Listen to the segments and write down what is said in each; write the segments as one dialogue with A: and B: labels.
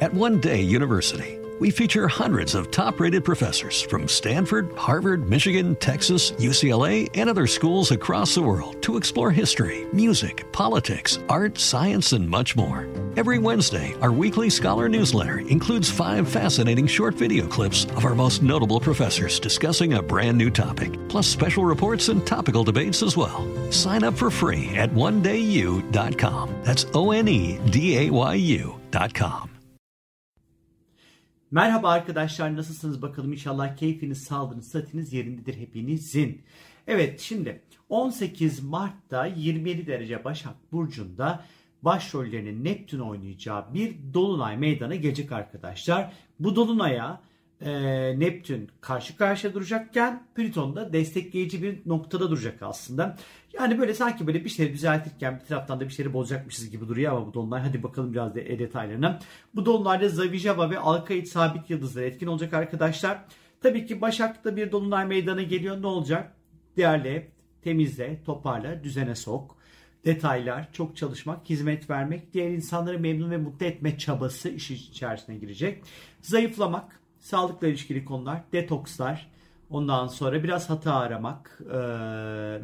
A: At One Day University, we feature hundreds of top rated professors from Stanford, Harvard, Michigan, Texas, UCLA, and other schools across the world to explore history, music, politics, art, science, and much more. Every Wednesday, our weekly scholar newsletter includes five fascinating short video clips of our most notable professors discussing a brand new topic, plus special reports and topical debates as well. Sign up for free at onedayu.com. That's O N E D A Y U.com.
B: Merhaba arkadaşlar nasılsınız bakalım inşallah keyfiniz, sağlığınız, sıhhatiniz yerindedir hepinizin. Evet şimdi 18 Mart'ta 27 derece Başak Burcu'nda başrollerini Neptün oynayacağı bir dolunay meydana gelecek arkadaşlar. Bu dolunaya e, Neptün karşı karşıya duracakken Plüton da destekleyici bir noktada duracak aslında. Yani böyle sanki böyle bir şeyleri düzeltirken bir taraftan da bir şeyleri bozacakmışız gibi duruyor ama bu dolunay hadi bakalım biraz da detaylarına. Bu dolunayda Zavijava ve Alkaid sabit yıldızlar etkin olacak arkadaşlar. Tabii ki Başak'ta bir dolunay meydana geliyor ne olacak? Değerli, temizle, toparla, düzene sok detaylar, çok çalışmak, hizmet vermek, diğer insanları memnun ve mutlu etme çabası iş içerisine girecek. Zayıflamak, sağlıkla ilişkili konular, detokslar, ondan sonra biraz hata aramak e,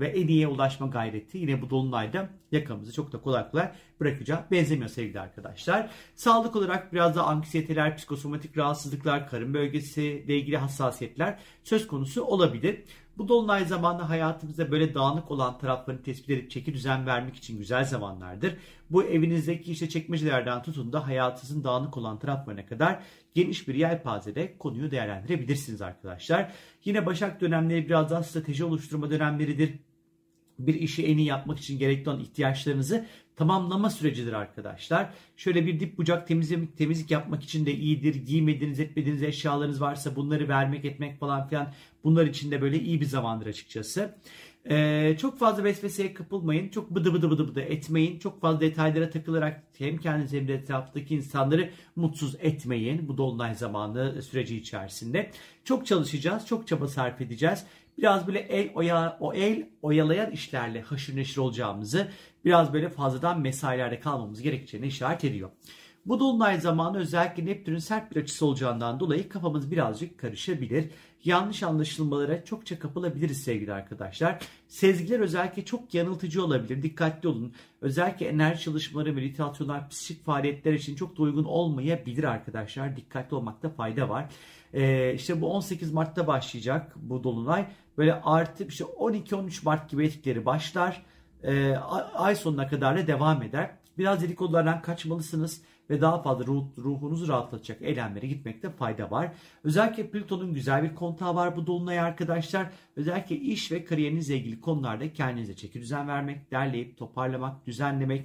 B: ve en iyiye ulaşma gayreti yine bu dolunayda yakamızı çok da kolay kolay bırakacağı benzemiyor sevgili arkadaşlar. Sağlık olarak biraz da anksiyeteler, psikosomatik rahatsızlıklar, karın bölgesiyle ilgili hassasiyetler söz konusu olabilir. Bu dolunay zamanı hayatımızda böyle dağınık olan taraflarını tespit edip çeki düzen vermek için güzel zamanlardır. Bu evinizdeki işte çekmecelerden tutun da hayatınızın dağınık olan taraflarına kadar geniş bir yelpazede konuyu değerlendirebilirsiniz arkadaşlar. Yine Başak dönemleri biraz daha strateji oluşturma dönemleridir bir işi en iyi yapmak için gerekli olan ihtiyaçlarınızı tamamlama sürecidir arkadaşlar. Şöyle bir dip bucak temizlik, temizlik yapmak için de iyidir. Giymediğiniz etmediğiniz eşyalarınız varsa bunları vermek etmek falan filan bunlar için de böyle iyi bir zamandır açıkçası. Ee, çok fazla vesveseye kapılmayın. Çok bıdı bıdı bıdı bıdı etmeyin. Çok fazla detaylara takılarak hem kendinizi hem de etraftaki insanları mutsuz etmeyin. Bu dolunay zamanı süreci içerisinde. Çok çalışacağız. Çok çaba sarf edeceğiz biraz böyle el oya, o el oyalayan işlerle haşır neşir olacağımızı, biraz böyle fazladan mesailerde kalmamız gerekeceğini işaret ediyor. Bu dolunay zamanı özellikle Neptün'ün sert bir açısı olacağından dolayı kafamız birazcık karışabilir. Yanlış anlaşılmalara çokça kapılabiliriz sevgili arkadaşlar. Sezgiler özellikle çok yanıltıcı olabilir. Dikkatli olun. Özellikle enerji çalışmaları, meditasyonlar, psikik faaliyetler için çok da uygun olmayabilir arkadaşlar. Dikkatli olmakta fayda var. Ee, işte bu 18 Mart'ta başlayacak bu dolunay. Böyle artı işte 12-13 Mart gibi etkileri başlar. Ee, ay sonuna kadar da devam eder. Biraz dedikodulardan kaçmalısınız ve daha fazla ruh, ruhunuzu rahatlatacak eylemlere gitmekte fayda var. Özellikle Plüton'un güzel bir kontağı var bu dolunay arkadaşlar. Özellikle iş ve kariyerinizle ilgili konularda kendinize çeki düzen vermek, derleyip toparlamak, düzenlemek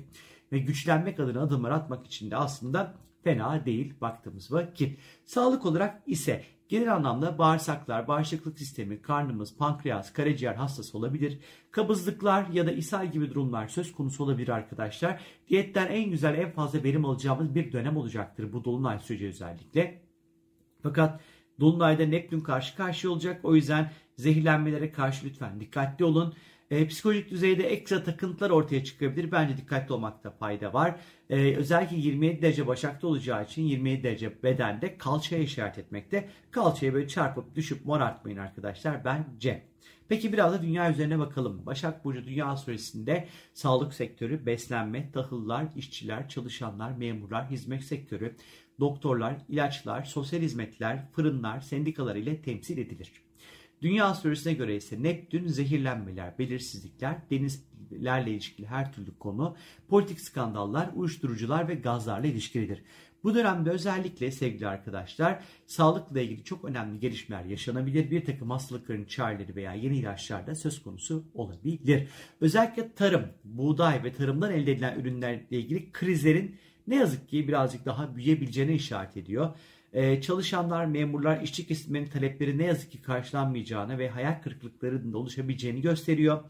B: ve güçlenmek adına adımlar atmak için de aslında fena değil baktığımız vakit. Sağlık olarak ise Genel anlamda bağırsaklar, bağışıklık sistemi, karnımız, pankreas, karaciğer hastası olabilir. Kabızlıklar ya da ishal gibi durumlar söz konusu olabilir arkadaşlar. Diyetten en güzel, en fazla verim alacağımız bir dönem olacaktır bu dolunay süreci özellikle. Fakat Dolunay'da Neptün karşı karşıya olacak. O yüzden zehirlenmelere karşı lütfen dikkatli olun. E, psikolojik düzeyde ekstra takıntılar ortaya çıkabilir. Bence dikkatli olmakta fayda var. E, özellikle 27 derece başakta olacağı için 27 derece bedende kalçaya işaret etmekte. Kalçaya böyle çarpıp düşüp morartmayın arkadaşlar bence. Peki biraz da dünya üzerine bakalım. Başak Burcu dünya süresinde sağlık sektörü, beslenme, tahıllar, işçiler, çalışanlar, memurlar, hizmet sektörü, doktorlar, ilaçlar, sosyal hizmetler, fırınlar, sendikalar ile temsil edilir. Dünya astrolojisine göre ise Neptün zehirlenmeler, belirsizlikler, denizlerle ilişkili her türlü konu, politik skandallar, uyuşturucular ve gazlarla ilişkilidir. Bu dönemde özellikle sevgili arkadaşlar sağlıkla ilgili çok önemli gelişmeler yaşanabilir. Bir takım hastalıkların çareleri veya yeni ilaçlar da söz konusu olabilir. Özellikle tarım, buğday ve tarımdan elde edilen ürünlerle ilgili krizlerin ne yazık ki birazcık daha büyüyebileceğine işaret ediyor. Ee, çalışanlar, memurlar, işçi kesiminin talepleri ne yazık ki karşılanmayacağını ve hayal kırıklıklarının da oluşabileceğini gösteriyor.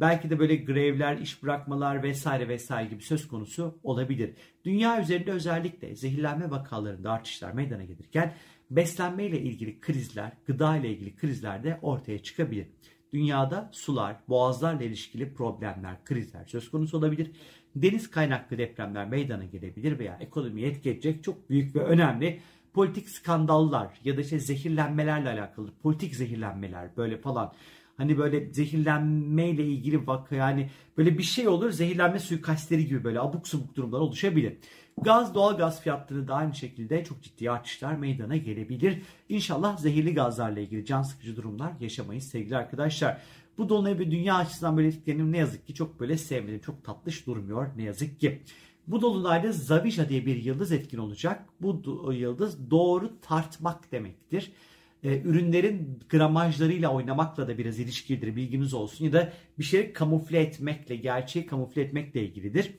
B: Belki de böyle grevler, iş bırakmalar vesaire vesaire gibi söz konusu olabilir. Dünya üzerinde özellikle zehirlenme vakalarında artışlar meydana gelirken beslenme ile ilgili krizler, gıda ile ilgili krizler de ortaya çıkabilir. Dünyada sular, boğazlarla ilişkili problemler, krizler söz konusu olabilir. deniz kaynaklı depremler meydana gelebilir veya ekonomiye etki edecek çok büyük ve önemli politik skandallar ya da işte zehirlenmelerle alakalı politik zehirlenmeler böyle falan Hani böyle zehirlenmeyle ilgili vaka yani böyle bir şey olur zehirlenme suikastleri gibi böyle abuk subuk durumlar oluşabilir. Gaz, doğal gaz fiyatları da aynı şekilde çok ciddi artışlar meydana gelebilir. İnşallah zehirli gazlarla ilgili can sıkıcı durumlar yaşamayız sevgili arkadaşlar. Bu dolunay bir dünya açısından böyle ne yazık ki çok böyle sevmedim. Çok tatlış durmuyor ne yazık ki. Bu dolunayda Zavisha diye bir yıldız etkin olacak. Bu yıldız doğru tartmak demektir e, ürünlerin gramajlarıyla oynamakla da biraz ilişkilidir bilginiz olsun ya da bir şeyi kamufle etmekle gerçeği kamufle etmekle ilgilidir.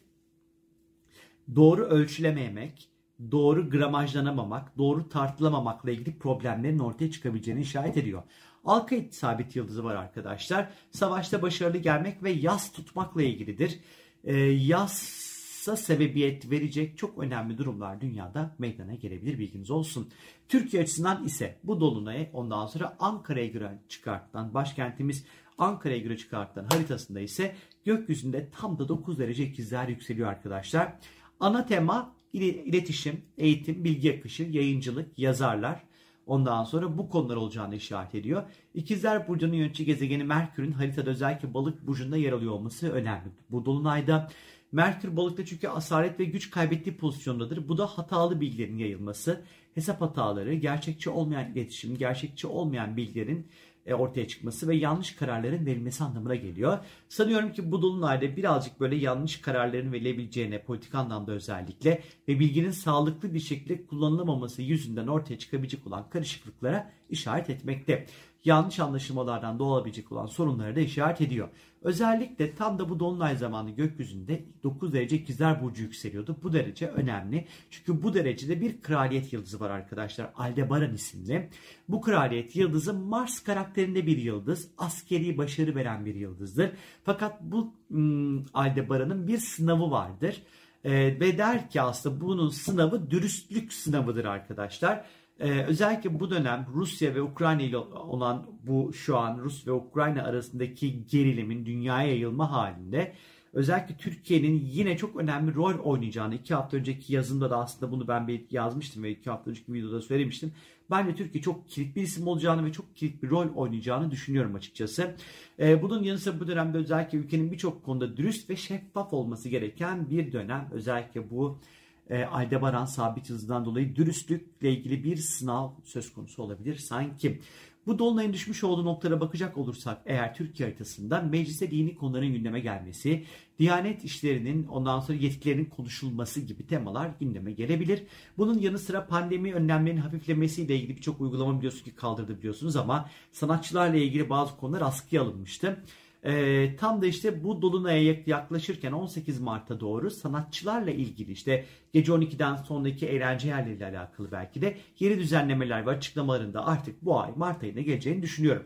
B: Doğru ölçülememek, doğru gramajlanamamak, doğru tartılamamakla ilgili problemlerin ortaya çıkabileceğini işaret ediyor. Alkait sabit yıldızı var arkadaşlar. Savaşta başarılı gelmek ve yas tutmakla ilgilidir. E, yas sebebiyet verecek çok önemli durumlar dünyada meydana gelebilir bilginiz olsun. Türkiye açısından ise bu dolunay ondan sonra Ankara'ya göre çıkartılan başkentimiz Ankara'ya göre çıkartılan haritasında ise gökyüzünde tam da 9 derece ikizler yükseliyor arkadaşlar. Ana tema iletişim, eğitim, bilgi akışı, yayıncılık, yazarlar. Ondan sonra bu konular olacağını işaret ediyor. İkizler Burcu'nun yönetici gezegeni Merkür'ün haritada özellikle balık burcunda yer alıyor olması önemli. Bu dolunayda Merkür balıkta çünkü asaret ve güç kaybettiği pozisyondadır. Bu da hatalı bilgilerin yayılması, hesap hataları, gerçekçi olmayan iletişim, gerçekçi olmayan bilgilerin e, ortaya çıkması ve yanlış kararların verilmesi anlamına geliyor. Sanıyorum ki bu dolunayda birazcık böyle yanlış kararların verilebileceğine politik anlamda özellikle ve bilginin sağlıklı bir şekilde kullanılamaması yüzünden ortaya çıkabilecek olan karışıklıklara işaret etmekte yanlış anlaşılmalardan doğabilecek olan sorunları da işaret ediyor. Özellikle tam da bu dolunay zamanı gökyüzünde 9 derece ikizler burcu yükseliyordu. Bu derece önemli. Çünkü bu derecede bir kraliyet yıldızı var arkadaşlar. Aldebaran isimli. Bu kraliyet yıldızı Mars karakterinde bir yıldız. Askeri başarı veren bir yıldızdır. Fakat bu hmm, Aldebaran'ın bir sınavı vardır. Ee, ve der ki aslında bunun sınavı dürüstlük sınavıdır arkadaşlar. Ee, özellikle bu dönem Rusya ve Ukrayna ile olan bu şu an Rus ve Ukrayna arasındaki gerilimin dünyaya yayılma halinde özellikle Türkiye'nin yine çok önemli rol oynayacağını iki hafta önceki yazımda da aslında bunu ben bir yazmıştım ve iki hafta önceki videoda söylemiştim. Ben de Türkiye çok kilit bir isim olacağını ve çok kilit bir rol oynayacağını düşünüyorum açıkçası. Ee, bunun yanı sıra bu dönemde özellikle ülkenin birçok konuda dürüst ve şeffaf olması gereken bir dönem. Özellikle bu e, Aldebaran sabit hızından dolayı dürüstlükle ilgili bir sınav söz konusu olabilir sanki. Bu dolunayın düşmüş olduğu noktalara bakacak olursak eğer Türkiye haritasında meclise dini konuların gündeme gelmesi, Diyanet işlerinin ondan sonra yetkilerinin konuşulması gibi temalar gündeme gelebilir. Bunun yanı sıra pandemi önlemlerinin hafiflemesiyle ilgili birçok uygulama biliyorsunuz ki kaldırdı biliyorsunuz ama sanatçılarla ilgili bazı konular askıya alınmıştı. E, tam da işte bu Dolunay'a yaklaşırken 18 Mart'a doğru sanatçılarla ilgili işte gece 12'den sonraki eğlence yerleriyle alakalı belki de yeni düzenlemeler ve açıklamalarında artık bu ay Mart ayına geleceğini düşünüyorum.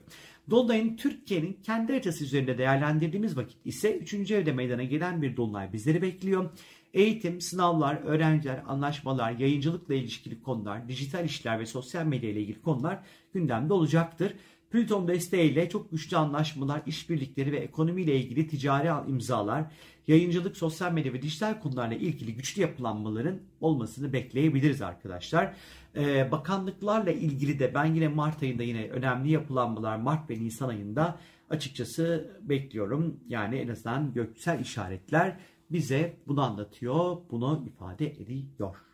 B: Dolunay'ın Türkiye'nin kendi haritası üzerinde değerlendirdiğimiz vakit ise 3. evde meydana gelen bir Dolunay bizleri bekliyor. Eğitim, sınavlar, öğrenciler, anlaşmalar, yayıncılıkla ilişkili konular, dijital işler ve sosyal medya ile ilgili konular gündemde olacaktır. Plüton desteğiyle çok güçlü anlaşmalar, işbirlikleri ve ekonomiyle ilgili ticari imzalar, yayıncılık, sosyal medya ve dijital konularla ilgili güçlü yapılanmaların olmasını bekleyebiliriz arkadaşlar. Ee, bakanlıklarla ilgili de ben yine Mart ayında yine önemli yapılanmalar Mart ve Nisan ayında açıkçası bekliyorum. Yani en azından göksel işaretler bize bunu anlatıyor, bunu ifade ediyor.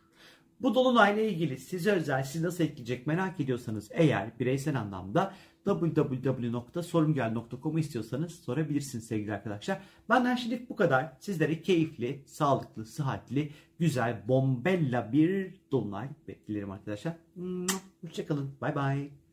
B: Bu dolunayla ilgili size özel sizi nasıl etkileyecek merak ediyorsanız eğer bireysel anlamda www.sorumgel.com'u istiyorsanız sorabilirsiniz sevgili arkadaşlar. Benden şimdilik bu kadar. Sizlere keyifli, sağlıklı, sıhhatli, güzel, bombella bir dolunay beklerim arkadaşlar. Hoşçakalın. Bay bay.